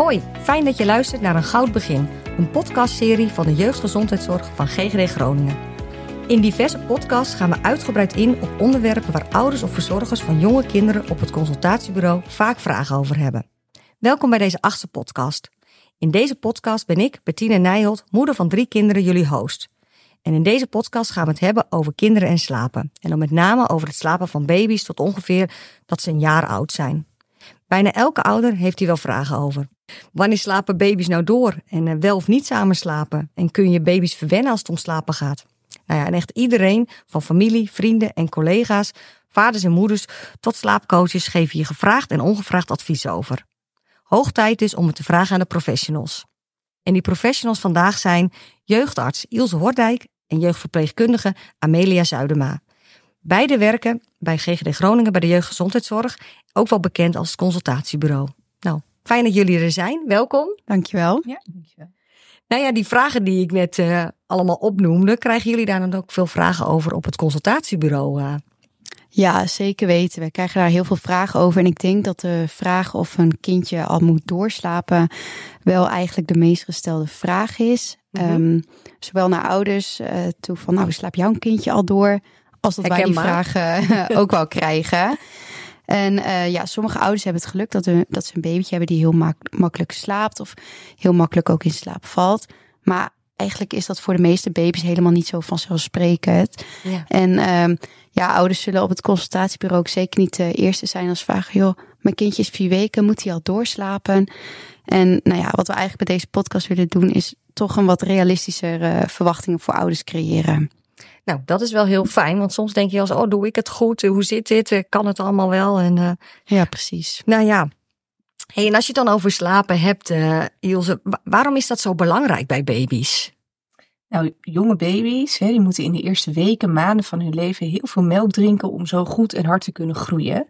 Hoi, fijn dat je luistert naar Een Goud Begin, een podcastserie van de jeugdgezondheidszorg van GGD Groningen. In diverse podcasts gaan we uitgebreid in op onderwerpen waar ouders of verzorgers van jonge kinderen op het consultatiebureau vaak vragen over hebben. Welkom bij deze achtste podcast. In deze podcast ben ik, Bettine Nijholt, moeder van drie kinderen, jullie host. En in deze podcast gaan we het hebben over kinderen en slapen. En dan met name over het slapen van baby's tot ongeveer dat ze een jaar oud zijn. Bijna elke ouder heeft hier wel vragen over. Wanneer slapen baby's nou door? En eh, wel of niet samen slapen? En kun je baby's verwennen als het om slapen gaat? Nou ja, en echt iedereen, van familie, vrienden en collega's, vaders en moeders tot slaapcoaches geven je gevraagd en ongevraagd advies over. Hoog tijd dus om het te vragen aan de professionals. En die professionals vandaag zijn jeugdarts Ilse Hordijk en jeugdverpleegkundige Amelia Zuidema. Beide werken bij GGD Groningen bij de jeugdgezondheidszorg, ook wel bekend als consultatiebureau. Fijn dat jullie er zijn. Welkom. Dankjewel. Ja, dankjewel. Nou ja, die vragen die ik net uh, allemaal opnoemde, krijgen jullie daar dan ook veel vragen over op het consultatiebureau? Uh? Ja, zeker weten. We krijgen daar heel veel vragen over. En ik denk dat de vraag of een kindje al moet doorslapen wel eigenlijk de meest gestelde vraag is. Mm -hmm. um, zowel naar ouders uh, toe van, nou, slaap jouw kindje al door? Als dat wij die vragen ook wel krijgen. En uh, ja, sommige ouders hebben het geluk dat, we, dat ze een babytje hebben die heel mak makkelijk slaapt. Of heel makkelijk ook in slaap valt. Maar eigenlijk is dat voor de meeste baby's helemaal niet zo vanzelfsprekend. Ja. En uh, ja, ouders zullen op het consultatiebureau ook zeker niet de eerste zijn als vragen: joh, mijn kindje is vier weken, moet hij al doorslapen? En nou ja, wat we eigenlijk bij deze podcast willen doen, is toch een wat realistischere verwachtingen voor ouders creëren. Nou, dat is wel heel fijn, want soms denk je als, oh, doe ik het goed? Hoe zit dit? Kan het allemaal wel? En, uh, ja, precies. Nou ja. Hey, en als je het dan over slapen hebt, uh, Ilse, waarom is dat zo belangrijk bij baby's? Nou, jonge baby's, hè, die moeten in de eerste weken, maanden van hun leven heel veel melk drinken om zo goed en hard te kunnen groeien.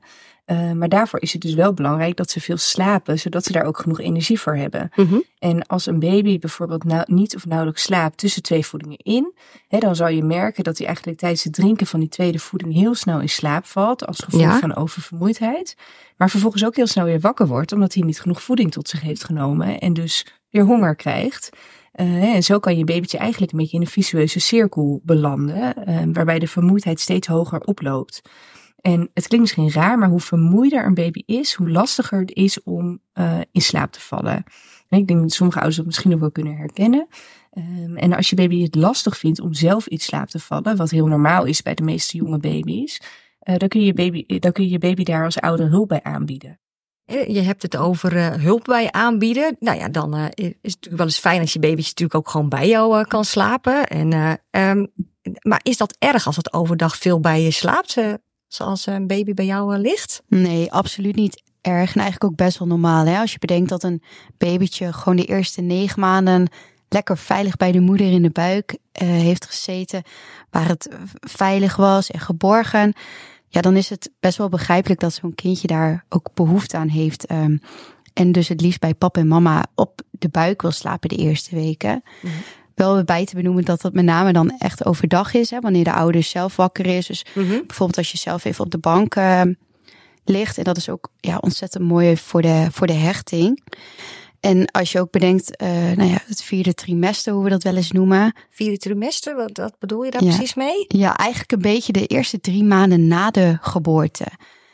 Uh, maar daarvoor is het dus wel belangrijk dat ze veel slapen, zodat ze daar ook genoeg energie voor hebben. Mhm. En als een baby bijvoorbeeld nou, niet of nauwelijks slaapt tussen twee voedingen in, hè, dan zal je merken dat hij eigenlijk tijdens het drinken van die tweede voeding heel snel in slaap valt, als gevolg ja. van oververmoeidheid. Maar vervolgens ook heel snel weer wakker wordt, omdat hij niet genoeg voeding tot zich heeft genomen en dus weer honger krijgt. Uh, en zo kan je babytje eigenlijk een beetje in een visueuze cirkel belanden, uh, waarbij de vermoeidheid steeds hoger oploopt. En het klinkt misschien raar, maar hoe vermoeider een baby is, hoe lastiger het is om uh, in slaap te vallen. En ik denk dat sommige ouders dat misschien ook wel kunnen herkennen. Um, en als je baby het lastig vindt om zelf in slaap te vallen, wat heel normaal is bij de meeste jonge baby's, dan, kun je baby, dan kun je je baby daar als ouder hulp bij aanbieden. Je hebt het over uh, hulp bij aanbieden. Nou ja, dan uh, is het natuurlijk wel eens fijn als je babytje natuurlijk ook gewoon bij jou uh, kan slapen. En, um, maar is dat erg als het overdag veel bij je slaapt? zoals een baby bij jou ligt? Nee, absoluut niet erg. En eigenlijk ook best wel normaal. Hè? Als je bedenkt dat een babytje gewoon de eerste negen maanden lekker veilig bij de moeder in de buik heeft gezeten, waar het veilig was en geborgen. Ja, dan is het best wel begrijpelijk dat zo'n kindje daar ook behoefte aan heeft. Um, en dus het liefst bij papa en mama op de buik wil slapen de eerste weken. Mm-hmm wel bij te benoemen dat dat met name dan echt overdag is. Hè, wanneer de ouder zelf wakker is. Dus mm-hmm. bijvoorbeeld als je zelf even op de bank uh, ligt. En dat is ook ja, ontzettend mooi voor de, voor de hechting. En als je ook bedenkt, uh, nou ja, het vierde trimester, hoe we dat wel eens noemen. Vierde trimester, wat, wat bedoel je daar ja. precies mee? Ja, eigenlijk een beetje de eerste drie maanden na de geboorte.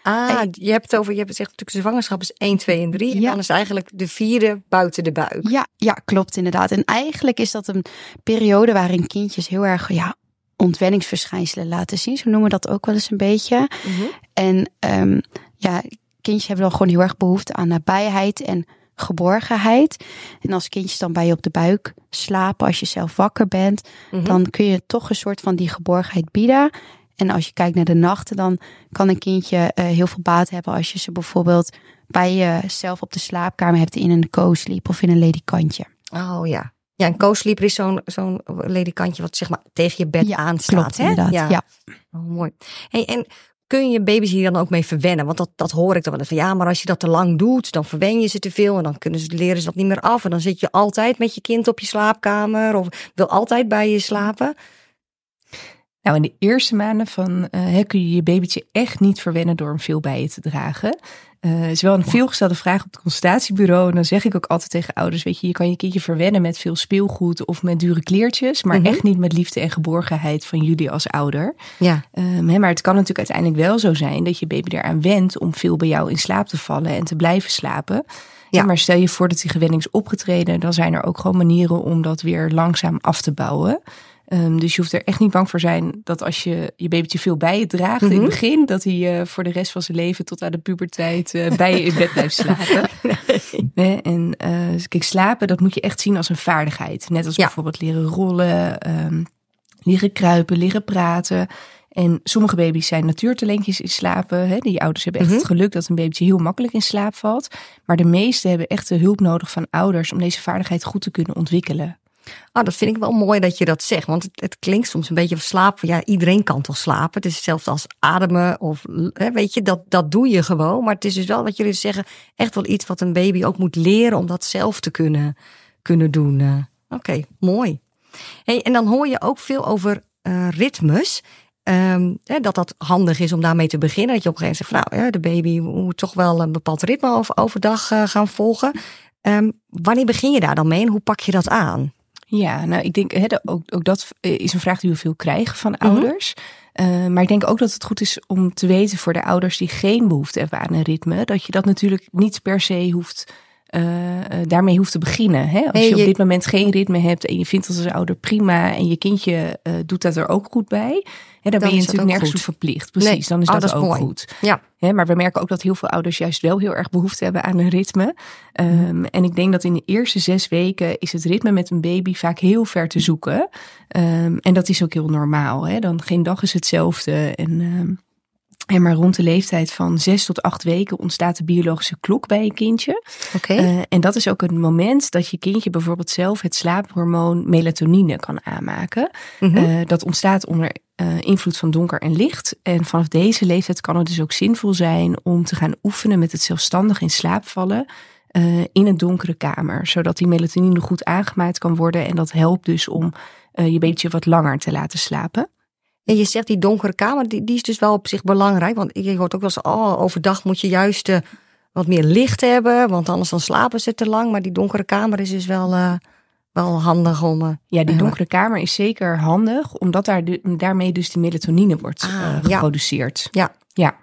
Ah, je hebt het over, je hebt het zegt natuurlijk, de zwangerschap is 1, 2 en 3. Ja. En dan is eigenlijk de vierde buiten de buik. Ja, ja, klopt inderdaad. En eigenlijk is dat een periode waarin kindjes heel erg, ja, ontwenningsverschijnselen laten zien. Zo noemen we dat ook wel eens een beetje. Mm-hmm. En um, ja, kindjes hebben dan gewoon heel erg behoefte aan nabijheid en geborgenheid. En als kindjes dan bij je op de buik slapen, als je zelf wakker bent, mm-hmm. dan kun je toch een soort van die geborgenheid bieden. En als je kijkt naar de nachten, dan kan een kindje uh, heel veel baat hebben als je ze bijvoorbeeld bij jezelf op de slaapkamer hebt in een co-sleep of in een ledikantje. Oh ja. Ja, een co-sleeper is zo'n zo'n ledikantje wat zeg maar tegen je bed ja, aanstaat. Klopt, hè? inderdaad. Ja. ja. Oh, mooi. Hey, en kun je baby's hier dan ook mee verwennen? Want dat, dat hoor ik dan wel van ja, maar als je dat te lang doet, dan verwen je ze te veel en dan kunnen ze, leren ze dat niet meer af. En dan zit je altijd met je kind op je slaapkamer of wil altijd bij je slapen. Nou, in de eerste maanden van, uh, kun je je babytje echt niet verwennen door hem veel bij je te dragen. Uh, is wel een veelgestelde vraag op het consultatiebureau. En dan zeg ik ook altijd tegen ouders: Weet je, je kan je kindje verwennen met veel speelgoed of met dure kleertjes. Maar mhm. echt niet met liefde en geborgenheid van jullie als ouder. Ja. Um, maar het kan natuurlijk uiteindelijk wel zo zijn dat je baby eraan wendt om veel bij jou in slaap te vallen en te blijven slapen. Ja. maar stel je voor dat die gewenning is opgetreden, dan zijn er ook gewoon manieren om dat weer langzaam af te bouwen. Um, dus je hoeft er echt niet bang voor zijn dat als je je babytje veel bij je draagt in het mhm. begin, dat hij uh, voor de rest van zijn leven tot aan de puberteit uh, bij je in bed blijft slapen. nee. En uh, kijk, slapen, dat moet je echt zien als een vaardigheid. Net als bijvoorbeeld leren rollen, um, leren kruipen, leren praten. En sommige baby's zijn natuurtalentjes in slapen. Hè? Die ouders hebben echt mhm. het geluk dat een babytje heel makkelijk in slaap valt. Maar de meeste hebben echt de hulp nodig van ouders om deze vaardigheid goed te kunnen ontwikkelen. Ah, dat vind ik wel mooi dat je dat zegt. Want het, het klinkt soms een beetje van slapen. Ja, iedereen kan toch slapen. Het is hetzelfde als ademen. Of hè, weet je, dat, dat doe je gewoon. Maar het is dus wel wat jullie zeggen. Echt wel iets wat een baby ook moet leren om dat zelf te kunnen, kunnen doen. Uh, Oké, mooi. Hey, en dan hoor je ook veel over uh, ritmes. Um, hè, dat dat handig is om daarmee te beginnen. Dat je op een gegeven moment zegt, nou, de baby moet toch wel een bepaald ritme over, overdag uh, gaan volgen. Um, wanneer begin je daar dan mee en hoe pak je dat aan? Ja, nou ik denk, hè, ook, ook dat is een vraag die we veel krijgen van mhm. ouders. Uh, maar ik denk ook dat het goed is om te weten voor de ouders die geen behoefte hebben aan een ritme, dat je dat natuurlijk niet per se hoeft uh, daarmee hoeft te beginnen. Hè? Als je op dit moment geen ritme hebt en je vindt als ouder prima en je kindje uh, doet dat er ook goed bij, hè, dan, ben je natuurlijk nergens toe verplicht. Precies, dan is oh, dat, ook goed. Ja. Hè, maar we merken ook dat heel veel ouders juist wel heel erg behoefte hebben aan een ritme. Um, en ik denk dat in de eerste zes weken is het ritme met een baby vaak heel ver te zoeken. Um, en dat is ook heel normaal. Hè? Dan geen dag is hetzelfde. En um, en maar rond de leeftijd van zes tot acht weken ontstaat de biologische klok bij een kindje. Oké. Uh, en dat is ook het moment dat je kindje bijvoorbeeld zelf het slaaphormoon melatonine kan aanmaken. Mm uh, dat ontstaat onder uh, invloed van donker en licht. En vanaf deze leeftijd kan het dus ook zinvol zijn om te gaan oefenen met het zelfstandig in slaap vallen. in een donkere kamer, zodat die melatonine goed aangemaakt kan worden. En dat helpt dus om je beetje wat langer te laten slapen. En je zegt die donkere kamer, die, die is dus wel op zich belangrijk. Want je hoort ook wel eens, oh, overdag moet je juist uh, wat meer licht hebben. Want anders dan slapen ze te lang. Maar die donkere kamer is dus wel, uh, wel handig om... Uh, ja, die donkere kamer is zeker handig. Omdat daar daarmee dus die melatonine wordt ah, geproduceerd. Ja. Ja.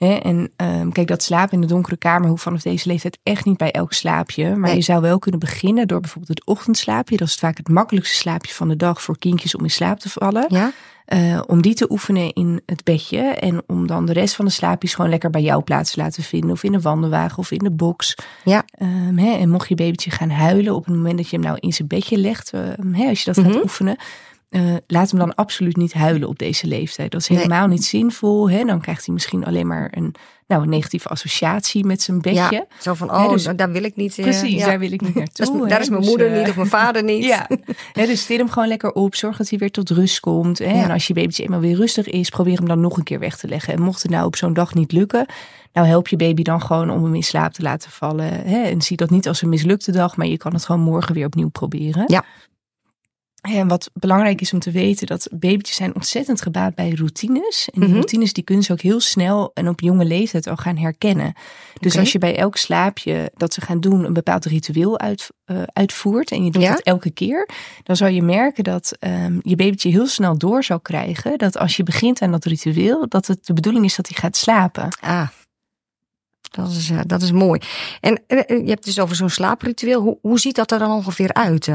En um, kijk, dat slapen in de donkere kamer hoeft vanaf deze leeftijd echt niet bij elk slaapje. Maar je zou wel kunnen beginnen door bijvoorbeeld het ochtendslaapje. Dat is vaak het makkelijkste slaapje van de dag voor kindjes om in slaap te vallen. Ja. Uh, om die te oefenen in het bedje. En om dan de rest van de slaapjes gewoon lekker bij jou plaats te laten vinden. Of in de wandelwagen of in de box. Ja. Um, hè, en mocht je babytje gaan huilen op het moment dat je hem nou in zijn bedje legt. Um, hè, als je dat gaat mhm. oefenen. Uh, laat hem dan absoluut niet huilen op deze leeftijd. Dat is helemaal niet zinvol. Hè? Dan krijgt hij misschien alleen maar een, nou, een negatieve associatie met zijn bedje. Ja, zo van, oh, dus, daar wil ik niet. Uh, precies, daar wil ik niet naartoe. daar is mijn dus, moeder niet of mijn vader niet. Ja, dus stil hem gewoon lekker op. Zorg dat hij weer tot rust komt. Hè? En als je babytje eenmaal weer rustig is, probeer hem dan nog een keer weg te leggen. En mocht het nou op zo'n dag niet lukken, nou help je baby dan gewoon om hem in slaap te laten vallen. Hè? En zie dat niet als een mislukte dag, maar je kan het gewoon morgen weer opnieuw proberen. Ja. En wat belangrijk is om te weten, dat babytjes zijn ontzettend gebaat bij routines. En die mhm. routines die kunnen ze ook heel snel en op jonge leeftijd al gaan herkennen. Dus als je bij elk slaapje dat ze gaan doen een bepaald ritueel uit, uh, uitvoert en je doet dat elke keer, dan zal je merken dat um, je babytje heel snel door zal krijgen dat als je begint aan dat ritueel, dat het de bedoeling is dat hij gaat slapen. Ah. Dat is, uh, dat is mooi. En uh, je hebt dus over zo'n slaapritueel. Hoe, hoe ziet dat er dan ongeveer uit?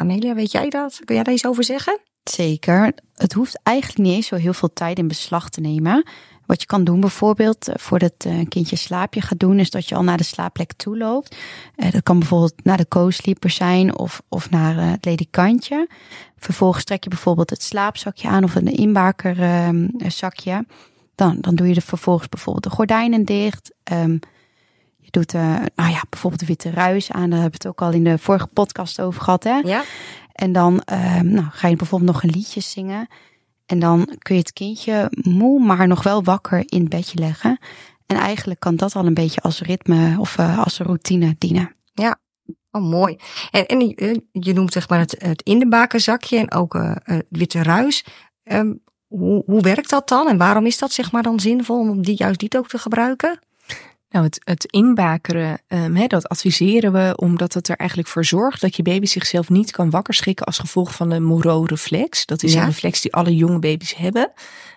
Amelia, weet jij dat? Kun jij daar iets over zeggen? Zeker. Het hoeft eigenlijk niet eens zo heel veel tijd in beslag te nemen. Wat je kan doen bijvoorbeeld eh, voordat een eh, kindje slaapje gaat doen, is dat je al naar de slaapplek toe loopt. Eh, dat kan bijvoorbeeld naar de co-sleeper zijn of, of naar het ledikantje. Vervolgens trek je bijvoorbeeld het slaapzakje aan of een inbakerzakje. Dan, dan doe je er vervolgens bijvoorbeeld de gordijnen dicht. Um, doet uh, nou ja, bijvoorbeeld de witte ruis aan. Daar hebben we het ook al in de vorige podcast over gehad. Hè? Ja. En dan uh, nou, ga je bijvoorbeeld nog een liedje zingen. En dan kun je het kindje moe, maar nog wel wakker in het bedje leggen. En eigenlijk kan dat al een beetje als ritme of uh, als routine dienen. Ja, oh mooi. En, en je noemt zeg maar het, het in de zakje en ook uh, witte ruis. ehm, hoe, hoe werkt dat dan? En waarom is dat zeg maar dan zinvol om die, juist die ook te gebruiken? Nou, het, het inbakeren, um, dat adviseren we omdat het er eigenlijk voor zorgt dat je baby zichzelf niet kan wakker schrikken als gevolg van de Moreau-reflex. Dat is een reflex die alle jonge baby's hebben.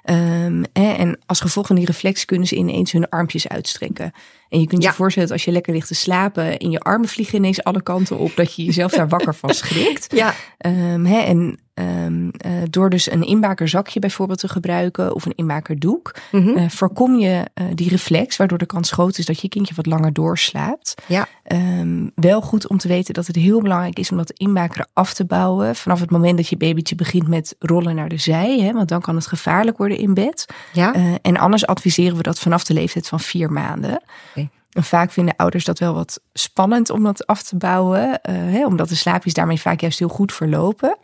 Um, en als gevolg van die reflex kunnen ze ineens hun armpjes uitstrekken. En je kunt je voorstellen dat als je lekker ligt te slapen en je armen vliegen ineens alle kanten op, dat je jezelf daar wakker van schrikt. Ja. Um, en um, uh, door dus een inbakerzakje bijvoorbeeld te gebruiken of een inbakerdoek, mm -hmm. uh, voorkom je uh, die reflex, waardoor de kans groot is dat je kindje wat langer doorslaapt. Ja. Um, wel goed om te weten dat het heel belangrijk is om dat inbakeren af te bouwen vanaf het moment dat je babytje begint met rollen naar de zij, hè, want dan kan het gevaarlijk worden in bed. Ja. en anders adviseren we dat vanaf de leeftijd van vier maanden. Okay. En vaak vinden ouders dat wel wat spannend om dat af te bouwen, hè, omdat de slaapjes daarmee vaak juist heel goed verlopen.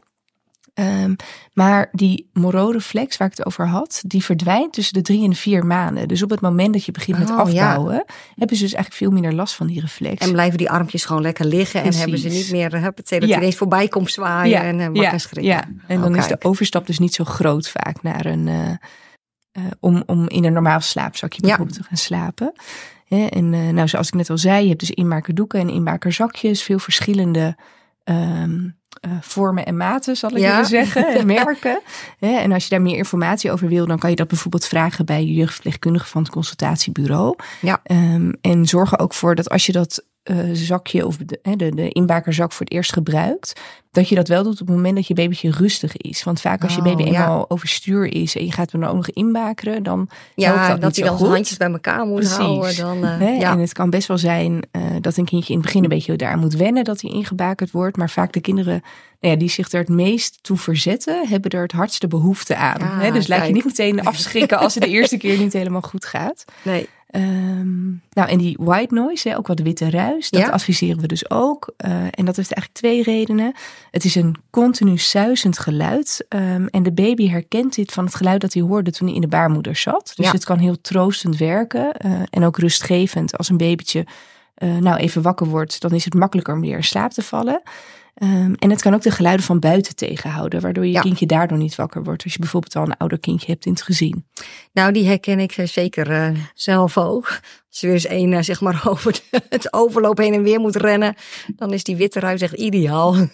Um, maar die Moreau-reflex waar ik het over had, die verdwijnt tussen de drie en vier maanden. Dus op het moment dat je begint oh, met afbouwen, ja. hebben ze dus eigenlijk veel minder last van die reflex. En blijven die armpjes gewoon lekker liggen Precies. en hebben ze niet meer dat ja. ineens voorbij komt zwaaien ja. en uh, ja. schrikken. Ja, en dan oh, is de overstap dus niet zo groot vaak naar een, uh, uh, om, om in een normaal slaapzakje bijvoorbeeld te gaan slapen. En nou, zoals ik net al zei, je hebt dus inmakerdoeken en inmakerzakjes, veel verschillende um, uh, vormen en maten, zal ik ja. willen zeggen, en merken. en als je daar meer informatie over wil, dan kan je dat bijvoorbeeld vragen bij je jeugdverpleegkundige van het consultatiebureau. Ja. Um, en zorg er ook voor dat als je dat zakje of de, de, de inbakerzak voor het eerst gebruikt, dat je dat wel doet op het moment dat je babytje rustig is. Want vaak als je baby oh, eenmaal overstuur is en je gaat hem dan ook nog inbakeren, dan ja, dat, dat hij dan handjes bij elkaar moet Precies. houden. Dan, uh, He, ja. En het kan best wel zijn uh, dat een kindje in het begin een beetje daar moet wennen dat hij ingebakerd wordt. Maar vaak de kinderen nou ja, die zich er het meest toe verzetten, hebben er het hardste behoefte aan. Ah, He, dus laat je niet meteen afschrikken als het de eerste keer niet helemaal goed gaat. Nee. Um, nou, en die white noise, hè, ook wat witte ruis, dat Ja. adviseren we dus ook. Uh, en dat heeft eigenlijk twee redenen. Het is een continu suizend geluid. Um, en de baby herkent dit van het geluid dat hij hoorde toen hij in de baarmoeder zat. Dus Ja. het kan heel troostend werken uh, en ook rustgevend. Als een babytje uh, nou even wakker wordt, dan is het makkelijker om weer in slaap te vallen. Um, en het kan ook de geluiden van buiten tegenhouden, waardoor je Ja. kindje daardoor niet wakker wordt. Als je bijvoorbeeld al een ouder kindje hebt in het gezin. Nou, die herken ik zeker uh, zelf ook. Als je weer eens één uh, zeg maar over de, het overloop heen en weer moet rennen, dan is die witte ruis echt ideaal.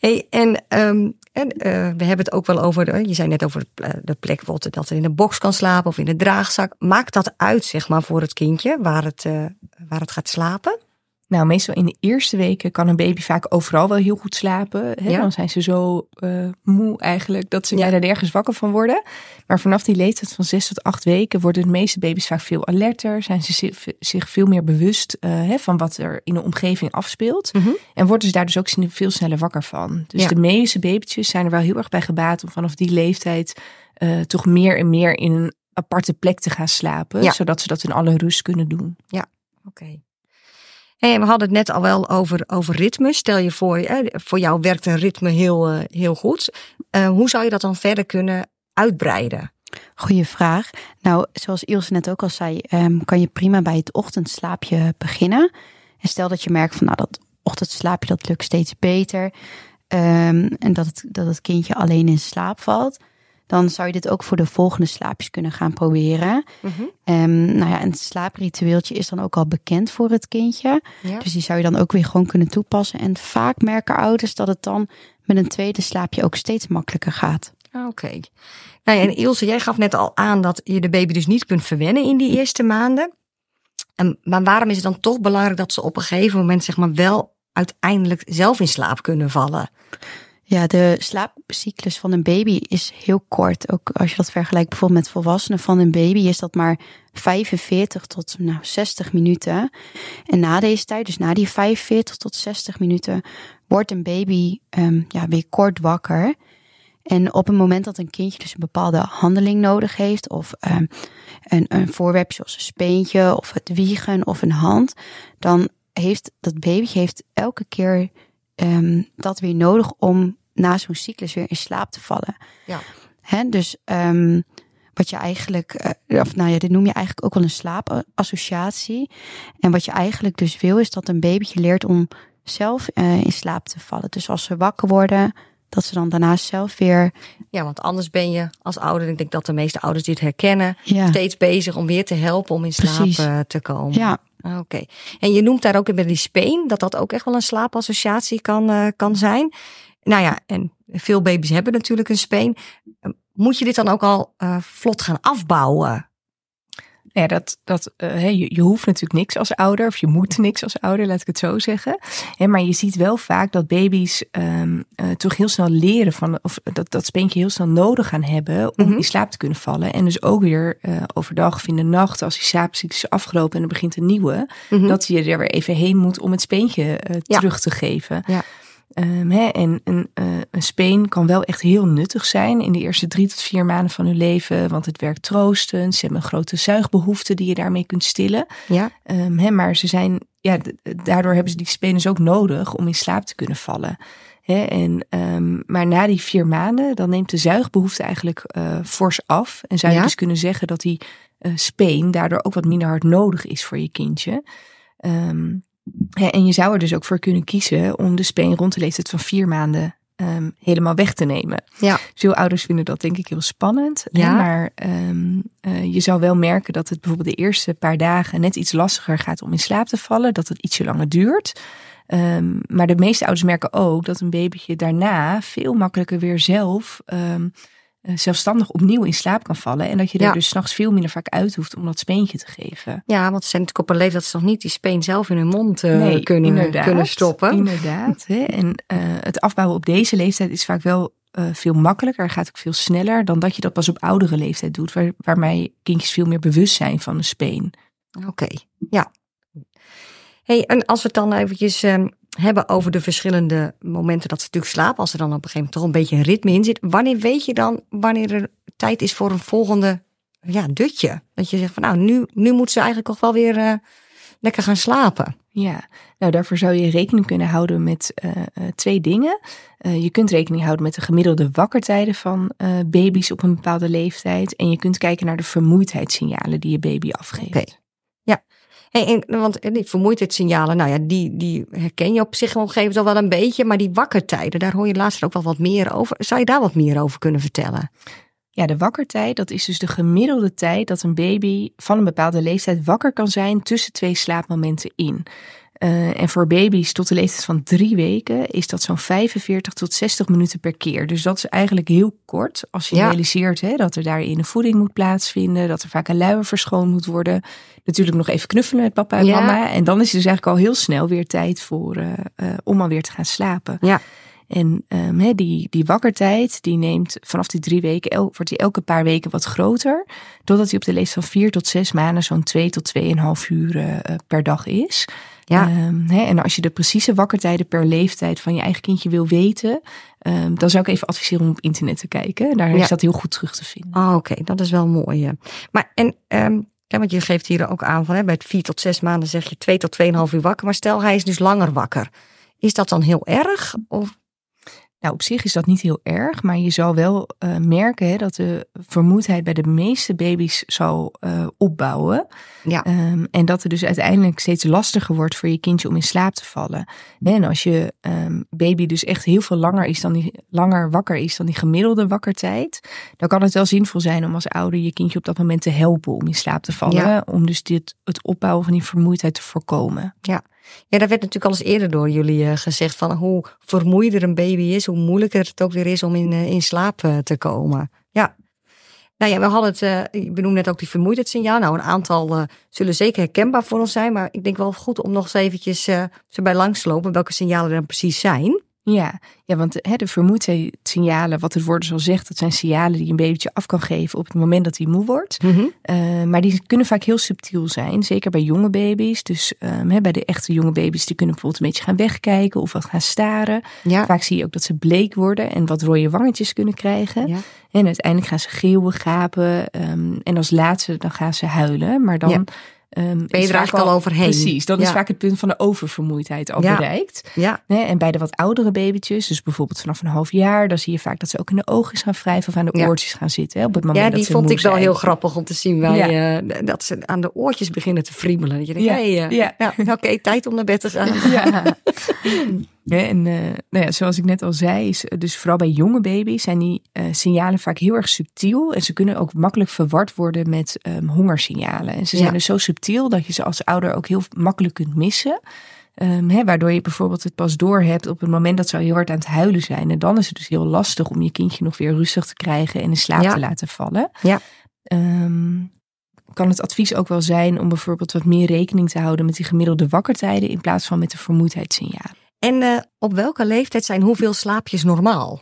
hey, en um, en uh, we hebben het ook wel over, de, je zei net over de, plek dat het in de box kan slapen of in de draagzak. Maakt dat uit, zeg maar, voor het kindje waar het, waar het gaat slapen? Nou, meestal in de eerste weken kan een baby vaak overal wel heel goed slapen. Hè? Ja. Dan zijn ze zo uh, moe eigenlijk dat ze Ja. bijna nergens wakker van worden. Maar vanaf die leeftijd van zes tot acht weken worden de meeste baby's vaak veel alerter. Zijn ze zich, veel meer bewust uh, hè, van wat er in de omgeving afspeelt. Mhm. En worden ze daar dus ook veel sneller wakker van. Dus Ja. de meeste babytjes zijn er wel heel erg bij gebaat om vanaf die leeftijd uh, toch meer en meer in een aparte plek te gaan slapen. Ja. Zodat ze dat in alle rust kunnen doen. Oké. Okay. We hadden het net al wel over, over ritme. Stel je voor, eh, voor jou werkt een ritme heel, uh, heel goed. Uh, hoe zou je dat dan verder kunnen uitbreiden? Goeie vraag. Nou, zoals Ilse net ook al zei, um, kan je prima bij het ochtendslaapje beginnen. En stel dat je merkt van, nou, dat ochtendslaapje dat lukt steeds beter. Um, en dat het, dat het kindje alleen in slaap valt. Dan zou je dit ook voor de volgende slaapjes kunnen gaan proberen. Um, nou ja, en het slaapritueeltje is dan ook al bekend voor het kindje. Ja. Dus die zou je dan ook weer gewoon kunnen toepassen. En vaak merken ouders dat het dan met een tweede slaapje ook steeds makkelijker gaat. Oké. Okay. Nou ja, en Ilse, jij gaf net al aan dat je de baby dus niet kunt verwennen in die eerste maanden. En, maar waarom is het dan toch belangrijk dat ze op een gegeven moment zeg maar wel uiteindelijk zelf in slaap kunnen vallen? Ja, de slaapcyclus van een baby is heel kort. Ook als je dat vergelijkt bijvoorbeeld met volwassenen van een baby, is dat maar 45 tot nou, 60 minuten. En na deze tijd, dus na die 45 tot 60 minuten, wordt een baby um, ja, weer kort wakker. En op het moment dat een kindje dus een bepaalde handeling nodig heeft, of um, een, een voorwerp zoals een speentje, of het wiegen of een hand, dan heeft dat babytje heeft elke keer um, dat weer nodig om na zo'n cyclus weer in slaap te vallen. Ja. Hè, dus um, wat je eigenlijk, uh, of nou ja, dit noem je eigenlijk ook wel een slaapassociatie. En wat je eigenlijk dus wil, is dat een babytje leert om zelf uh, in slaap te vallen. Dus als ze wakker worden, dat ze dan daarnaast zelf weer. Ja, want anders ben je als ouder, ik denk dat de meeste ouders dit herkennen, steeds bezig om weer te helpen om in slaap eh, te komen. Ja. Ah, oké. En je noemt daar ook bij die speen, dat dat ook echt wel een slaapassociatie kan, uh, kan zijn. Nou ja, en veel baby's hebben natuurlijk een speen. Moet je dit dan ook al uh, vlot gaan afbouwen? Ja, dat, dat, uh, je, je, hoeft natuurlijk niks als ouder, of je moet niks als ouder, laat ik het zo zeggen. Hè, maar je ziet wel vaak dat baby's um, uh, toch heel snel leren van, of dat, dat speentje heel snel nodig gaan hebben om mm -hmm. in slaap te kunnen vallen. En dus ook weer uh, overdag of in de nacht, als die slaapziekte is afgelopen en er begint een nieuwe, mm -hmm. dat je er weer even heen moet om het speentje terug ja. te geven. Ja. Um, hè, en een, uh, een speen kan wel echt heel nuttig zijn in de eerste drie tot vier maanden van hun leven. Want het werkt troostend. Ze hebben een grote zuigbehoefte die je daarmee kunt stillen. Ja. Um, hè, maar ze zijn, ja, daardoor hebben ze die spenen ook nodig om in slaap te kunnen vallen. Hè, en, um, maar na die vier maanden, dan neemt de zuigbehoefte eigenlijk uh, fors af. En zou je ja? dus kunnen zeggen dat die uh, speen daardoor ook wat minder hard nodig is voor je kindje. Um, en je zou er dus ook voor kunnen kiezen om de speen rond de leeftijd van vier maanden um, helemaal weg te nemen. Ja. Veel ouders vinden dat denk ik heel spannend. Ja. Maar um, uh, je zou wel merken dat het bijvoorbeeld de eerste paar dagen net iets lastiger gaat om in slaap te vallen. Dat het ietsje langer duurt. Um, maar de meeste ouders merken ook dat een babytje daarna veel makkelijker weer zelf zelfstandig opnieuw in slaap kan vallen. En dat je er ja. dus s'nachts veel minder vaak uit hoeft om dat speentje te geven. Ja, want ze zijn natuurlijk op een leeftijd dat ze nog niet die speen zelf in hun mond uh, nee, kunnen, kunnen stoppen. Inderdaad. Hè? En uh, het afbouwen op deze leeftijd is vaak wel uh, veel makkelijker. Gaat ook veel sneller dan dat je dat pas op oudere leeftijd doet. Waar, waarmee kindjes veel meer bewust zijn van de speen. Oké, okay. ja. Hey, en als we het dan eventjes um, hebben over de verschillende momenten dat ze natuurlijk slapen, als er dan op een gegeven moment toch een beetje een ritme in zit, wanneer weet je dan wanneer er tijd is voor een volgende ja, dutje? Dat je zegt van nou, nu, nu moet ze eigenlijk toch wel weer uh, lekker gaan slapen. Ja, nou daarvoor zou je rekening kunnen houden met uh, uh, twee dingen. Uh, je kunt rekening houden met de gemiddelde wakkertijden van baby's op een bepaalde leeftijd. En je kunt kijken naar de vermoeidheidssignalen die je baby afgeeft. Okay. Hey, en, want die vermoeidheidssignalen, nou ja, die, die herken je op zich gegeven wel een beetje. Maar die wakkertijden, daar hoor je laatst ook wel wat meer over. Zou je daar wat meer over kunnen vertellen? Ja, de wakkertijd, dat is dus de gemiddelde tijd dat een baby van een bepaalde leeftijd wakker kan zijn tussen twee slaapmomenten in. Uh, en voor baby's tot de leeftijd van drie weken is dat zo'n 45 tot 60 minuten per keer. Dus dat is eigenlijk heel kort als je ja. realiseert hè, dat er daarin een voeding moet plaatsvinden, dat er vaak een luier verschoond moet worden. Natuurlijk nog even knuffelen met papa en ja. mama. En dan is het dus eigenlijk al heel snel weer tijd voor, uh, uh, om alweer te gaan slapen. Ja. En um, he, die, die wakkertijd, die neemt vanaf die drie weken, el, wordt die elke paar weken wat groter. Totdat hij op de leeftijd van vier tot zes maanden zo'n twee tot tweeënhalf uur uh, per dag is. Ja. Um, he, en als je de precieze wakkertijden per leeftijd van je eigen kindje wil weten, um, dan zou ik even adviseren om op internet te kijken. Daar ja. is dat heel goed terug te vinden. Oh, Oké, okay. dat is wel mooi. Ja. Maar en ja, want je geeft hier ook aan van hè, bij het vier tot zes maanden zeg je twee tot tweeënhalf uur wakker. Maar stel hij is dus langer wakker. Is dat dan heel erg? Of nou, op zich is dat niet heel erg, maar je zal wel uh, merken hè, dat de vermoeidheid bij de meeste baby's zal uh, opbouwen. Ja. Um, en dat het dus uiteindelijk steeds lastiger wordt voor je kindje om in slaap te vallen. En als je um, baby dus echt heel veel langer, is dan die, langer wakker is dan die gemiddelde wakkertijd, dan kan het wel zinvol zijn om als ouder je kindje op dat moment te helpen om in slaap te vallen. Ja. Om dus dit, het opbouwen van die vermoeidheid te voorkomen. Ja. Ja, daar werd natuurlijk al eens eerder door jullie uh, gezegd van hoe vermoeider een baby is, hoe moeilijker het ook weer is om in, uh, in slaap uh, te komen. Ja. Nou ja, we hadden het, uh, ik net ook die vermoeidheidssignaal. Nou, een aantal zullen zeker herkenbaar voor ons zijn, maar ik denk wel goed om nog eens eventjes erbij langs te lopen welke signalen er dan precies zijn. Ja, ja want hè, de vermoeidheidssignalen, wat het woord al zegt, dat zijn signalen die een babytje af kan geven op het moment dat hij moe wordt. Mm -hmm. uh, maar die kunnen vaak heel subtiel zijn, zeker bij jonge baby's. Dus um, hè, bij de echte jonge baby's, die kunnen bijvoorbeeld een beetje gaan wegkijken of wat gaan staren. Ja. Vaak zie je ook dat ze bleek worden en wat rode wangetjes kunnen krijgen. Ja. En uiteindelijk gaan ze geeuwen, gapen um, en als laatste dan gaan ze huilen. Maar dan... Ja. Um, ben je er eigenlijk al overheen? Precies, dan ja. is vaak het punt van de oververmoeidheid al ja. bereikt. Ja. Nee, en bij de wat oudere babytjes, dus bijvoorbeeld vanaf een half jaar, dan zie je vaak dat ze ook in de oogjes gaan wrijven of aan de oortjes gaan zitten. Hè, op het moment ja, die dat ze vond ik wel zijn. heel grappig om te zien. Bij, uh, dat ze aan de oortjes beginnen te friemelen. Dat je denkt, ja. hey, uh, ja, oké, okay, tijd om naar bed te gaan. Ja. en uh, nou ja, zoals ik net al zei, is dus vooral bij jonge baby's zijn die uh, signalen vaak heel erg subtiel. En ze kunnen ook makkelijk verward worden met um, hongersignalen. En ze zijn dus zo subtiel dat je ze als ouder ook heel makkelijk kunt missen. Um, hè, waardoor je bijvoorbeeld het pas door hebt op het moment dat ze al heel hard aan het huilen zijn. En dan is het dus heel lastig om je kindje nog weer rustig te krijgen en in slaap ja. te laten vallen. Ja. Um, kan het advies ook wel zijn om bijvoorbeeld wat meer rekening te houden met die gemiddelde wakkertijden in plaats van met de vermoeidheidssignalen. En uh, op welke leeftijd zijn hoeveel slaapjes normaal?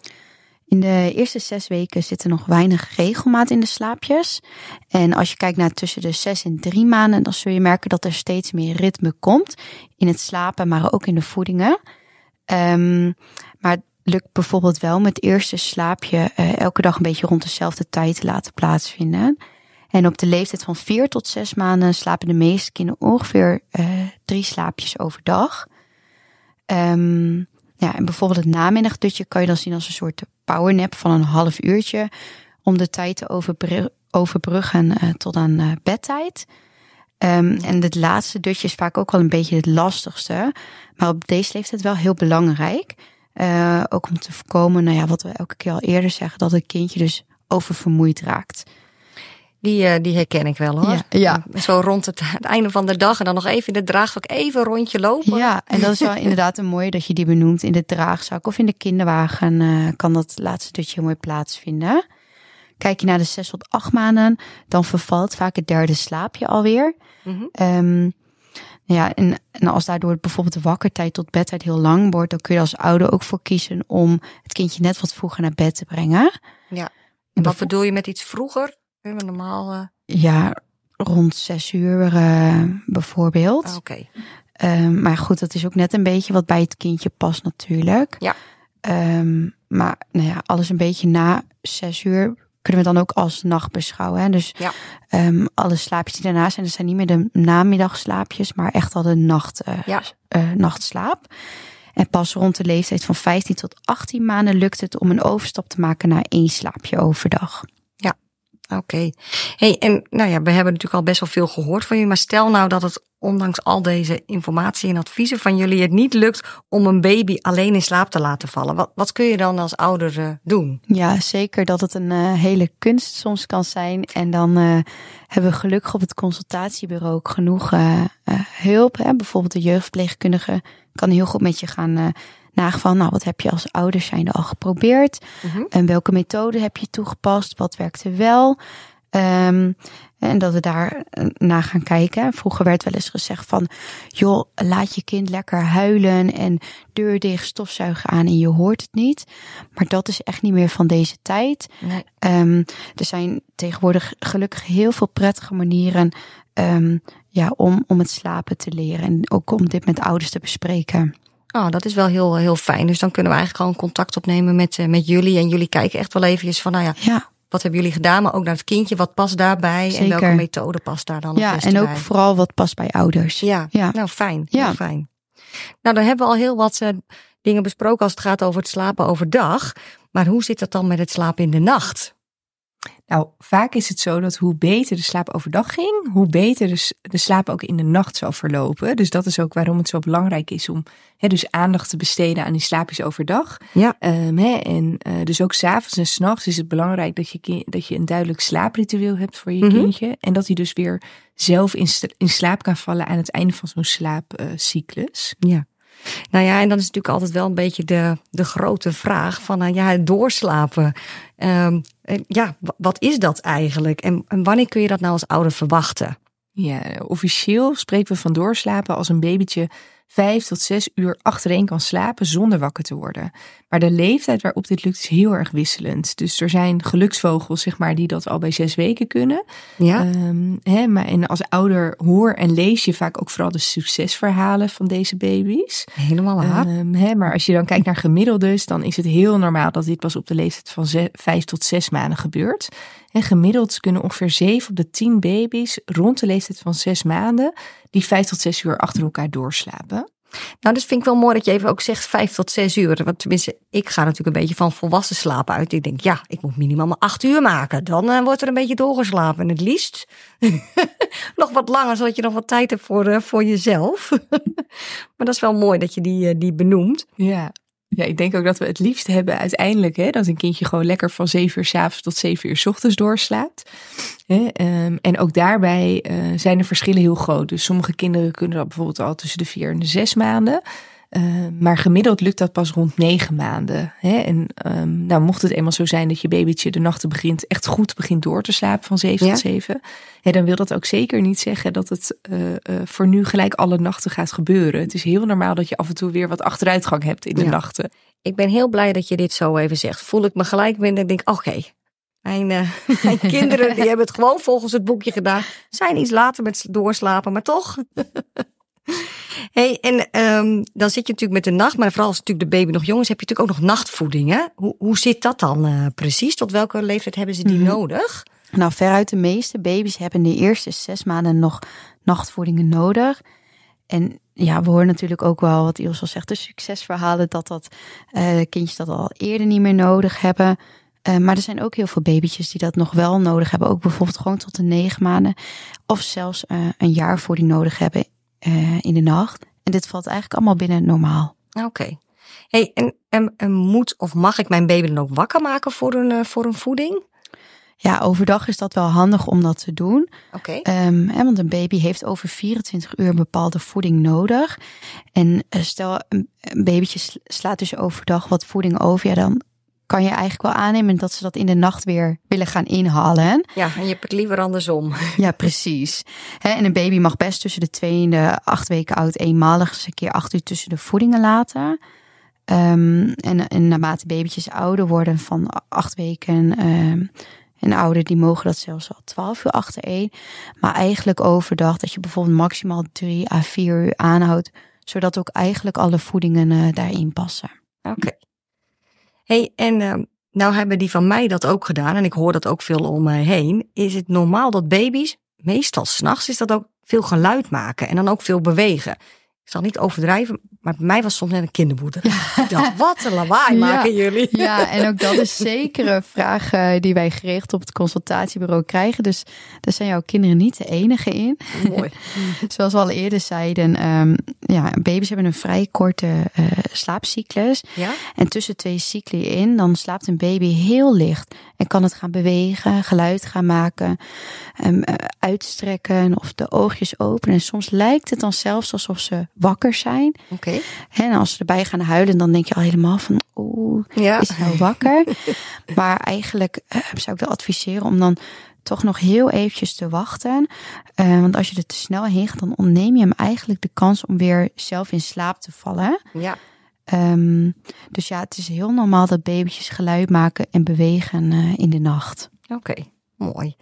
In de eerste zes weken zit er nog weinig regelmaat in de slaapjes. En als je kijkt naar tussen de zes en drie maanden, dan zul je merken dat er steeds meer ritme komt in het slapen, maar ook in de voedingen. Um, maar het lukt bijvoorbeeld wel met het eerste slaapje uh, elke dag een beetje rond dezelfde tijd te laten plaatsvinden. En op de leeftijd van vier tot zes maanden slapen de meeste kinderen ongeveer uh, drie slaapjes overdag. Um, ja, en bijvoorbeeld het namiddagdutje kan je dan zien als een soort powernap van een half uurtje. Om de tijd te overbruggen uh, tot aan uh, bedtijd. Um, en het laatste dutje is vaak ook wel een beetje het lastigste. Maar op deze leeftijd wel heel belangrijk. Ook om te voorkomen, nou ja, wat we elke keer al eerder zeggen, dat het kindje dus oververmoeid raakt. Die, uh, die herken ik wel hoor. Ja, ja. Zo rond het, het, einde van de dag en dan nog even in de draagzak even een rondje lopen. Ja, en dat is wel inderdaad een mooie dat je die benoemt in de draagzak of in de kinderwagen uh, kan dat laatste dutje mooi plaatsvinden. Kijk je naar de zes tot acht maanden, dan vervalt vaak het derde slaapje alweer. Mm -hmm. um, ja, en, en als daardoor bijvoorbeeld de wakkertijd tot bedtijd heel lang wordt, dan kun je als ouder ook voor kiezen om het kindje net wat vroeger naar bed te brengen. Ja. En wat bedoel je met iets vroeger? Normaal. Uh... Ja, rond zes uur uh, bijvoorbeeld. Ah, Oké. Okay. Um, maar goed, dat is ook net een beetje wat bij het kindje past natuurlijk. Ja. Um, maar nou ja, alles een beetje na zes uur kunnen we dan ook als nacht beschouwen. Hè? Dus ja. um, alle slaapjes die daarna zijn, dat zijn niet meer de namiddagslaapjes, maar echt al de nacht, uh, ja. uh, nachtslaap. En pas rond de leeftijd van 15 tot 18 maanden lukt het om een overstap te maken naar één slaapje overdag. Oké. Hey, en nou ja, we hebben natuurlijk al best wel veel gehoord van je, maar stel nou dat het ondanks al deze informatie en adviezen van jullie het niet lukt om een baby alleen in slaap te laten vallen. Wat, wat kun je dan als ouder uh, doen? Ja, zeker dat het een uh, hele kunst soms kan zijn. En dan uh, hebben we gelukkig op het consultatiebureau ook genoeg hulp. Hè? Bijvoorbeeld de jeugdverpleegkundige kan heel goed met je gaan van, nou, wat heb je als ouder zijnde al geprobeerd? Mhm. En welke methode heb je toegepast? Wat werkte wel? Um, en dat we daar naar gaan kijken. Vroeger werd wel eens gezegd van, joh, laat je kind lekker huilen en deur dicht, stofzuigen aan en je hoort het niet. Maar dat is echt niet meer van deze tijd. Nee. Um, er zijn tegenwoordig gelukkig heel veel prettige manieren um, ja, om, om het slapen te leren. En ook om dit met ouders te bespreken. Oh, dat is wel heel, heel fijn. Dus dan kunnen we eigenlijk gewoon contact opnemen met, met jullie. En jullie kijken echt wel eventjes van, nou ja, ja wat hebben jullie gedaan, maar ook naar het kindje, wat past daarbij Zeker. en welke methode past daar dan Ja, en ook bij. vooral wat past bij ouders. Ja, ja. nou fijn, ja. heel fijn. Nou, dan hebben we al heel wat uh, dingen besproken als het gaat over het slapen overdag. Maar hoe zit dat dan met het slapen in de nacht? Nou, vaak is het zo dat hoe beter de slaap overdag ging, hoe beter de, de slaap ook in de nacht zou verlopen. Dus dat is ook waarom het zo belangrijk is om hè, dus aandacht te besteden aan die slaapjes overdag. Ja. Um, hè, en uh, dus ook s'avonds en s'nachts is het belangrijk dat je, dat je een duidelijk slaapritueel hebt voor je Mhm. kindje. En dat hij dus weer zelf in, in slaap kan vallen aan het einde van zo'n slaapcyclus. Ja. Nou ja, en dan is natuurlijk altijd wel een beetje de, de grote vraag van uh, ja, doorslapen. Um, ja, wat is dat eigenlijk? En, en wanneer kun je dat nou als ouder verwachten? Ja, officieel spreken we van doorslapen als een babytje vijf tot zes uur achtereen kan slapen zonder wakker te worden. Maar de leeftijd waarop dit lukt is heel erg wisselend. Dus er zijn geluksvogels, zeg maar, die dat al bij zes weken kunnen. Ja. Um, hè, maar en als ouder hoor en lees je vaak ook vooral de succesverhalen van deze baby's. Helemaal waar. Um, hè, maar als je dan kijkt naar gemiddeldes, dan is het heel normaal dat dit pas op de leeftijd van vijf tot zes maanden gebeurt. En gemiddeld kunnen ongeveer zeven op de tien baby's rond de leeftijd van zes maanden die vijf tot zes uur achter elkaar doorslapen. Nou, dus vind ik wel mooi dat je even ook zegt vijf tot zes uur. Want tenminste, ik ga natuurlijk een beetje van volwassen slapen uit. Ik denk, ja, ik moet minimaal maar acht uur maken. Dan uh, wordt er een beetje doorgeslapen. En het liefst nog wat langer, zodat je nog wat tijd hebt voor, uh, voor jezelf. maar dat is wel mooi dat je die, uh, die benoemt. Ja. Ja, ik denk ook dat we het liefst hebben uiteindelijk hè, dat een kindje gewoon lekker van 7 uur s avonds tot 7 uur s ochtends doorslaapt. Hè, um, en ook daarbij uh, zijn de verschillen heel groot. Dus sommige kinderen kunnen dat bijvoorbeeld al tussen de 4 en de 6 maanden. Uh, maar gemiddeld lukt dat pas rond negen maanden. Hè? En um, nou, mocht het eenmaal zo zijn dat je babytje de nachten begint, echt goed begint door te slapen van zeven ja. tot zeven. Hè, dan wil dat ook zeker niet zeggen dat het uh, uh, voor nu gelijk alle nachten gaat gebeuren. Het is heel normaal dat je af en toe weer wat achteruitgang hebt in de ja. nachten. Ik ben heel blij dat je dit zo even zegt. Voel ik me gelijk binnen en denk, oké, okay. Mijn, uh, mijn kinderen die hebben het gewoon volgens het boekje gedaan. Zijn iets later met doorslapen, maar toch. Hey, en um, dan zit je natuurlijk met de nacht, maar vooral als natuurlijk de baby nog jong is, heb je natuurlijk ook nog nachtvoeding. Hè? Hoe, hoe zit dat dan uh, precies? Tot welke leeftijd hebben ze die mm -hmm. nodig? Nou, veruit de meeste baby's hebben de eerste zes maanden nog nachtvoedingen nodig. En ja, we horen natuurlijk ook wel wat Iels al zegt, de succesverhalen, dat dat uh, kindjes dat al eerder niet meer nodig hebben. Uh, maar er zijn ook heel veel babytjes die dat nog wel nodig hebben. Ook bijvoorbeeld gewoon tot de negen maanden. Of zelfs uh, een jaar voeding nodig hebben uh, in de nacht. En dit valt eigenlijk allemaal binnen normaal. Oké. Okay. Hey, en, en, en, moet of mag ik mijn baby dan ook wakker maken voor een, uh, voor een voeding? Ja, overdag is dat wel handig om dat te doen. Oké. Okay. Um, want een baby heeft over 24 uur een bepaalde voeding nodig. En uh, stel, een, een babytje slaat dus overdag wat voeding over. Ja, dan kan je eigenlijk wel aannemen dat ze dat in de nacht weer willen gaan inhalen. Ja, en je hebt het liever andersom. Ja, precies. En een baby mag best tussen de twee en de acht weken oud eenmalig eens een keer acht uur tussen de voedingen laten. Um, en, en naarmate babytjes ouder worden van acht weken um, en ouder, die mogen dat zelfs al twaalf uur achtereen. Maar eigenlijk overdag dat je bijvoorbeeld maximaal drie à vier uur aanhoudt, zodat ook eigenlijk alle voedingen uh, daarin passen. Oké. Okay hey, en uh, nou hebben die van mij dat ook gedaan en ik hoor dat ook veel om mij heen. Is het normaal dat baby's, meestal s'nachts, is dat ook veel geluid maken en dan ook veel bewegen? Ik zal niet overdrijven, maar bij mij was soms net een kindermoeder. Ja. Ik dacht, wat een lawaai ja. maken jullie. Ja, en ook dat is zeker een vraag die wij gericht op het consultatiebureau krijgen. Dus daar zijn jouw kinderen niet de enige in. Mooi. Zoals we al eerder zeiden, um, ja, baby's hebben een vrij korte uh, slaapcyclus. Ja? En tussen twee cycli in, dan slaapt een baby heel licht. En kan het gaan bewegen, geluid gaan maken, um, uh, uitstrekken of de oogjes openen. En soms lijkt het dan zelfs alsof ze wakker zijn. Oké. Okay. En als ze erbij gaan huilen, dan denk je al helemaal van, oeh, ja. is nou wakker? maar eigenlijk uh, zou ik wel adviseren om dan toch nog heel eventjes te wachten. Uh, want als je er te snel heen gaat, dan ontneem je hem eigenlijk de kans om weer zelf in slaap te vallen. Ja. Um, dus ja, het is heel normaal dat babytjes geluid maken en bewegen uh, in de nacht. Oké, okay, mooi.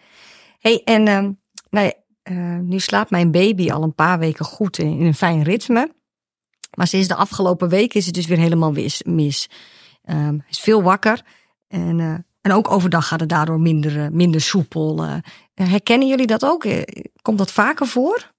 hey, en uh, nou ja, uh, nu slaapt mijn baby al een paar weken goed in, een fijn ritme. Maar sinds de afgelopen week is het dus weer helemaal mis. mis. Um, hij is veel wakker. En, uh, en ook overdag gaat het daardoor minder, uh, minder soepel. Herkennen jullie dat ook? Komt dat vaker voor?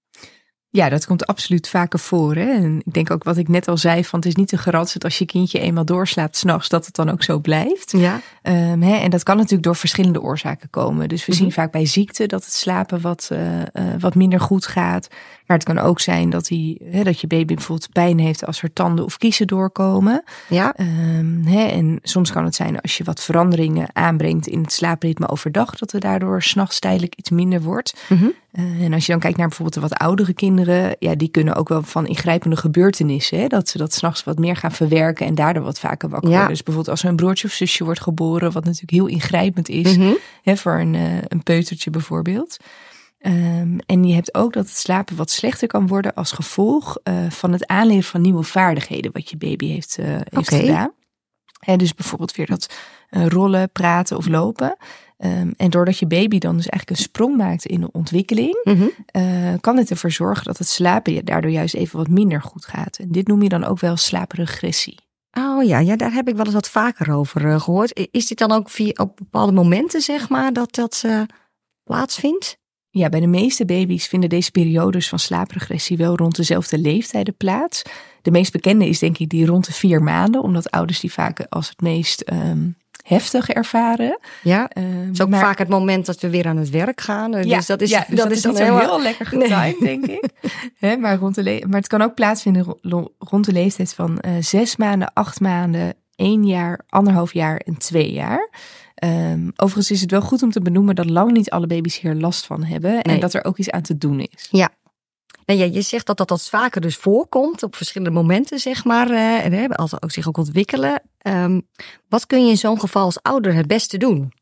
Ja, dat komt absoluut vaker voor. Hè? En ik denk ook wat ik net al zei: van het is niet een garantie dat als je kindje eenmaal doorslaapt s'nachts, dat het dan ook zo blijft. Ja. Um, hè? En dat kan natuurlijk door verschillende oorzaken komen. Dus we mm-hmm. zien vaak bij ziekte dat het slapen wat, uh, uh, wat minder goed gaat. Maar het kan ook zijn dat, die, hè, dat je baby bijvoorbeeld pijn heeft als er tanden of kiezen doorkomen. Ja. Um, hè? En soms kan het zijn als je wat veranderingen aanbrengt in het slaapritme overdag, dat er daardoor s'nachts tijdelijk iets minder wordt. Mm-hmm. Uh, en als je dan kijkt naar bijvoorbeeld de wat oudere kinderen, ja, die kunnen ook wel van ingrijpende gebeurtenissen, hè, dat ze dat s'nachts wat meer gaan verwerken en daardoor wat vaker wakker worden. Ja. Dus bijvoorbeeld als er een broertje of zusje wordt geboren, wat natuurlijk heel ingrijpend is mm-hmm. hè, voor een, uh, een peutertje bijvoorbeeld. Um, en je hebt ook dat het slapen wat slechter kan worden als gevolg uh, van het aanleren van nieuwe vaardigheden wat je baby heeft, uh, heeft okay. gedaan. En dus bijvoorbeeld weer dat uh, rollen, praten of lopen. Um, en doordat je baby dan dus eigenlijk een sprong maakt in de ontwikkeling, uh, kan het ervoor zorgen dat het slapen daardoor juist even wat minder goed gaat. En dit noem je dan ook wel slaapregressie. Oh ja, ja, daar heb ik wel eens wat vaker over uh, gehoord. Is dit dan ook via, op bepaalde momenten, zeg maar, dat dat plaatsvindt? Ja, bij de meeste baby's vinden deze periodes van slaapregressie wel rond dezelfde leeftijden plaats. De meest bekende is denk ik die rond de vier maanden, omdat ouders die vaak als het meest um, heftig ervaren. Ja, um, het is ook maar, vaak het moment dat we weer aan het werk gaan. Dus ja, dat is, ja, dus dat, is dan heel, heel lekker getimed, denk ik. He, maar, rond de maar het kan ook plaatsvinden rond de leeftijd van uh, zes maanden, acht maanden, één jaar, anderhalf jaar en twee jaar. Um, overigens is het wel goed om te benoemen dat lang niet alle baby's hier last van hebben. En dat er ook iets aan te doen is. Ja. Nou ja, je zegt dat dat, dat vaker dus voorkomt op verschillende momenten, zeg maar. Uh, en als ze ook zich ook ontwikkelen. Um, wat kun je in zo'n geval als ouder het beste doen?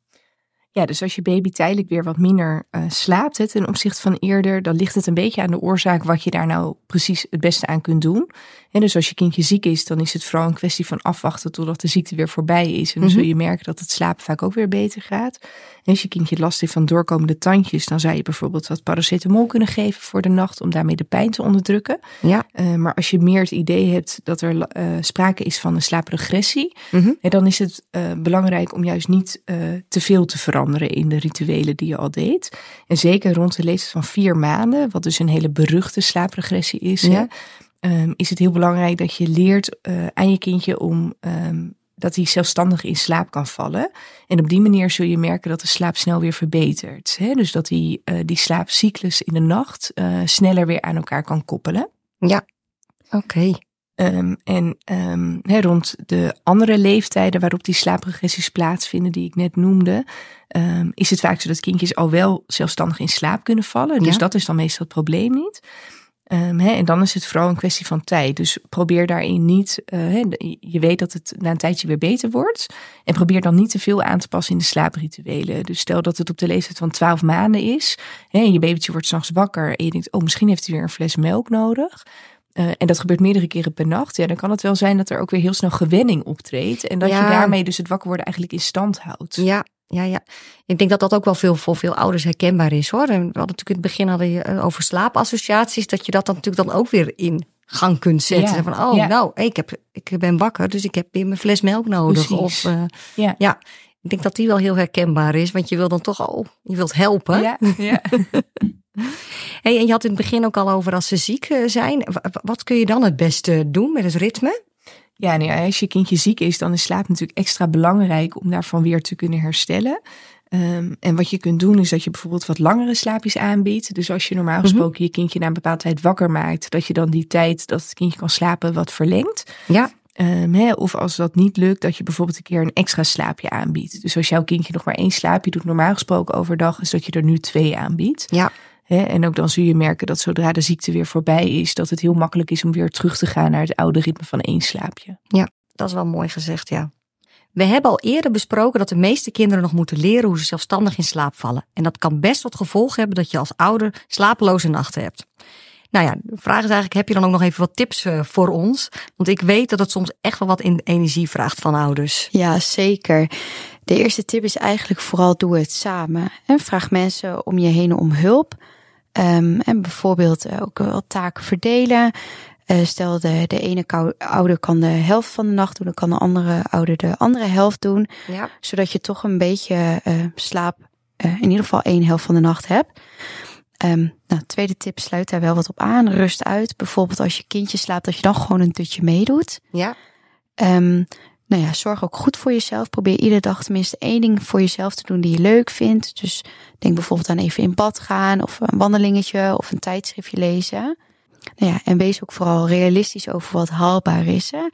Ja, dus als je baby tijdelijk weer wat minder uh, slaapt hè, ten opzichte van eerder, dan ligt het een beetje aan de oorzaak wat je daar nou precies het beste aan kunt doen. En dus als je kindje ziek is, dan is het vooral een kwestie van afwachten totdat de ziekte weer voorbij is. En dan zul je merken dat het slapen vaak ook weer beter gaat. En als je kindje last heeft van doorkomende tandjes, dan zou je bijvoorbeeld wat paracetamol kunnen geven voor de nacht om daarmee de pijn te onderdrukken. Ja. Uh, maar als je meer het idee hebt dat er uh, sprake is van een slaapregressie, mm dan is het belangrijk om juist niet te veel te veranderen in de rituelen die je al deed. En zeker rond de leeftijd van vier maanden, wat dus een hele beruchte slaapregressie is. Ja. Um, is het heel belangrijk dat je leert uh, aan je kindje om um, dat hij zelfstandig in slaap kan vallen. En op die manier zul je merken dat de slaap snel weer verbetert. Hè? Dus dat hij uh, die slaapcyclus in de nacht uh, sneller weer aan elkaar kan koppelen. Ja, oké. Okay. Um, en um, he, rond de andere leeftijden waarop die slaapregressies plaatsvinden, die ik net noemde, um, is het vaak zo dat kindjes al wel zelfstandig in slaap kunnen vallen. Dus ja. dat is dan meestal het probleem niet. En dan is het vooral een kwestie van tijd. Dus probeer daarin niet, uh, je weet dat het na een tijdje weer beter wordt. En probeer dan niet te veel aan te passen in de slaaprituelen. Dus stel dat het op de leeftijd van 12 maanden is. En je babytje wordt s'nachts wakker en je denkt, oh misschien heeft hij weer een fles melk nodig. Uh, en dat gebeurt meerdere keren per nacht. Ja, dan kan het wel zijn dat er ook weer heel snel gewenning optreedt. En dat ja. je daarmee dus het wakker worden eigenlijk in stand houdt. Ja, ja, ja. Ik denk dat dat ook wel veel, voor veel ouders herkenbaar is hoor. En we hadden natuurlijk in het begin hadden je eh, over slaapassociaties. Dat je dat dan natuurlijk dan ook weer in gang kunt zetten. Ja. Van, oh, ja. nou, ik, heb, ik ben wakker, dus ik heb weer mijn fles melk nodig. Precies. Of, uh, ja. ja, ik denk dat die wel heel herkenbaar is. Want je wil dan toch al, je wilt helpen. Ja, ja. hey, en je had in het begin ook al over als ze ziek eh, zijn. Wat kun je dan het beste doen met het ritme? Ja, nee, als je kindje ziek is, dan is slaap natuurlijk extra belangrijk om daarvan weer te kunnen herstellen. Um, en wat je kunt doen is dat je bijvoorbeeld wat langere slaapjes aanbiedt. Dus als je normaal gesproken mm-hmm. je kindje na een bepaalde tijd wakker maakt, dat je dan die tijd dat het kindje kan slapen wat verlengt. Ja. Um, hè, of als dat niet lukt, dat je bijvoorbeeld een keer een extra slaapje aanbiedt. Dus als jouw kindje nog maar één slaapje doet, normaal gesproken overdag, is dat je er nu twee aanbiedt. Ja. En ook dan zul je merken dat zodra de ziekte weer voorbij is, dat het heel makkelijk is om weer terug te gaan naar het oude ritme van één slaapje. Ja, dat is wel mooi gezegd, ja. We hebben al eerder besproken dat de meeste kinderen nog moeten leren hoe ze zelfstandig in slaap vallen. En dat kan best tot gevolg hebben dat je als ouder slapeloze nachten hebt. Nou ja, de vraag is eigenlijk, heb je dan ook nog even wat tips uh, voor ons? Want ik weet dat het soms echt wel wat in energie vraagt van ouders. Ja, zeker. De eerste tip is eigenlijk vooral doe het samen. En vraag mensen om je heen om hulp. Um, en bijvoorbeeld ook wel taken verdelen. Uh, stel de, de ene ouder kan de helft van de nacht doen, dan kan de andere ouder de andere helft doen. Ja. Zodat je toch een beetje uh, slaap, uh, in ieder geval één helft van de nacht hebt. Um, nou, tweede tip sluit daar wel wat op aan. Rust uit. Bijvoorbeeld als je kindje slaapt, dat je dan gewoon een tutje meedoet. Ja. Um, nou ja, zorg ook goed voor jezelf. Probeer iedere dag tenminste één ding voor jezelf te doen die je leuk vindt. Dus denk bijvoorbeeld aan even in bad gaan of een wandelingetje of een tijdschriftje lezen. Nou ja, en wees ook vooral realistisch over wat haalbaar is. Hè?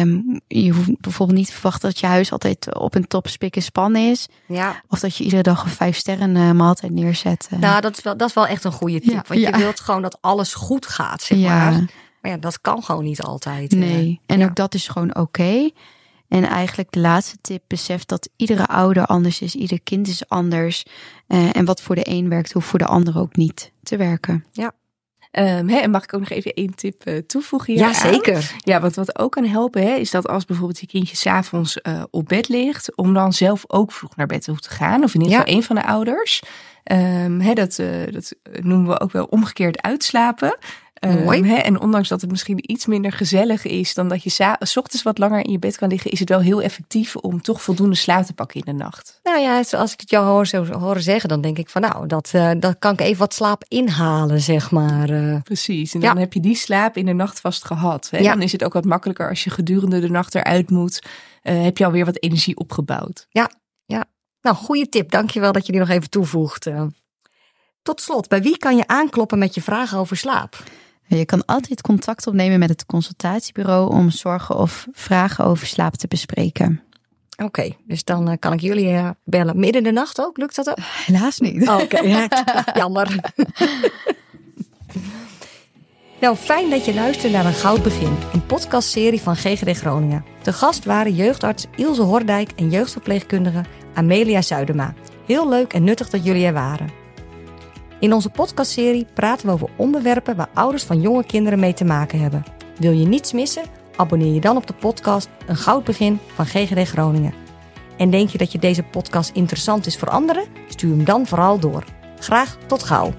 Um, je hoeft bijvoorbeeld niet te verwachten dat je huis altijd op een top spik en span is. Ja. Of dat je iedere dag een vijf sterren uh, maaltijd neerzet. Uh. Nou, dat is, wel, dat is wel echt een goede tip. Ja, want ja. je wilt gewoon dat alles goed gaat, zeg ja. maar. Maar ja, dat kan gewoon niet altijd. Nee, en ja. ook dat is gewoon oké. Okay. En eigenlijk de laatste tip, besef dat iedere ouder anders is, ieder kind is anders. Uh, en wat voor de een werkt, hoeft voor de ander ook niet te werken. Ja. Um, hè, en mag ik ook nog even één tip uh, toevoegen? Ja, zeker. Ja, want wat ook kan helpen, hè, is dat als bijvoorbeeld je kindje s'avonds uh, op bed ligt, om dan zelf ook vroeg naar bed te hoeven te gaan. Of in ieder geval ja. één van de ouders. Um, hè, dat, uh, dat noemen we ook wel omgekeerd uitslapen. Um, hè, en ondanks dat het misschien iets minder gezellig is dan dat je s ochtends wat langer in je bed kan liggen, is het wel heel effectief om toch voldoende slaap te pakken in de nacht. Nou ja, als ik het jou hoor, zo horen zeggen, dan denk ik van nou, dat, uh, dat kan ik even wat slaap inhalen, zeg maar. Uh. Precies, en dan heb je die slaap in de nacht vast gehad. Hè? Ja. Dan is het ook wat makkelijker als je gedurende de nacht eruit moet. Uh, heb je alweer wat energie opgebouwd. Ja, ja. Nou, goede tip. Dankjewel dat je die nog even toevoegt. Tot slot, bij wie kan je aankloppen met je vragen over slaap? Je kan altijd contact opnemen met het consultatiebureau om zorgen of vragen over slaap te bespreken. Oké, dus dan uh, kan ik jullie uh, bellen midden in de nacht ook. Lukt dat ook? Helaas niet. Oh, Oké, okay. jammer. nou, fijn dat je luistert naar Een Goud Begin, een podcastserie van GGD Groningen. De gast waren jeugdarts Ilse Hordijk en jeugdverpleegkundige Amelia Zuidema. Heel leuk en nuttig dat jullie er waren. In onze podcastserie praten we over onderwerpen waar ouders van jonge kinderen mee te maken hebben. Wil je niets missen? Abonneer je dan op de podcast Een Goud Begin van GGD Groningen. En denk je dat je deze podcast interessant is voor anderen? Stuur hem dan vooral door. Graag tot gauw.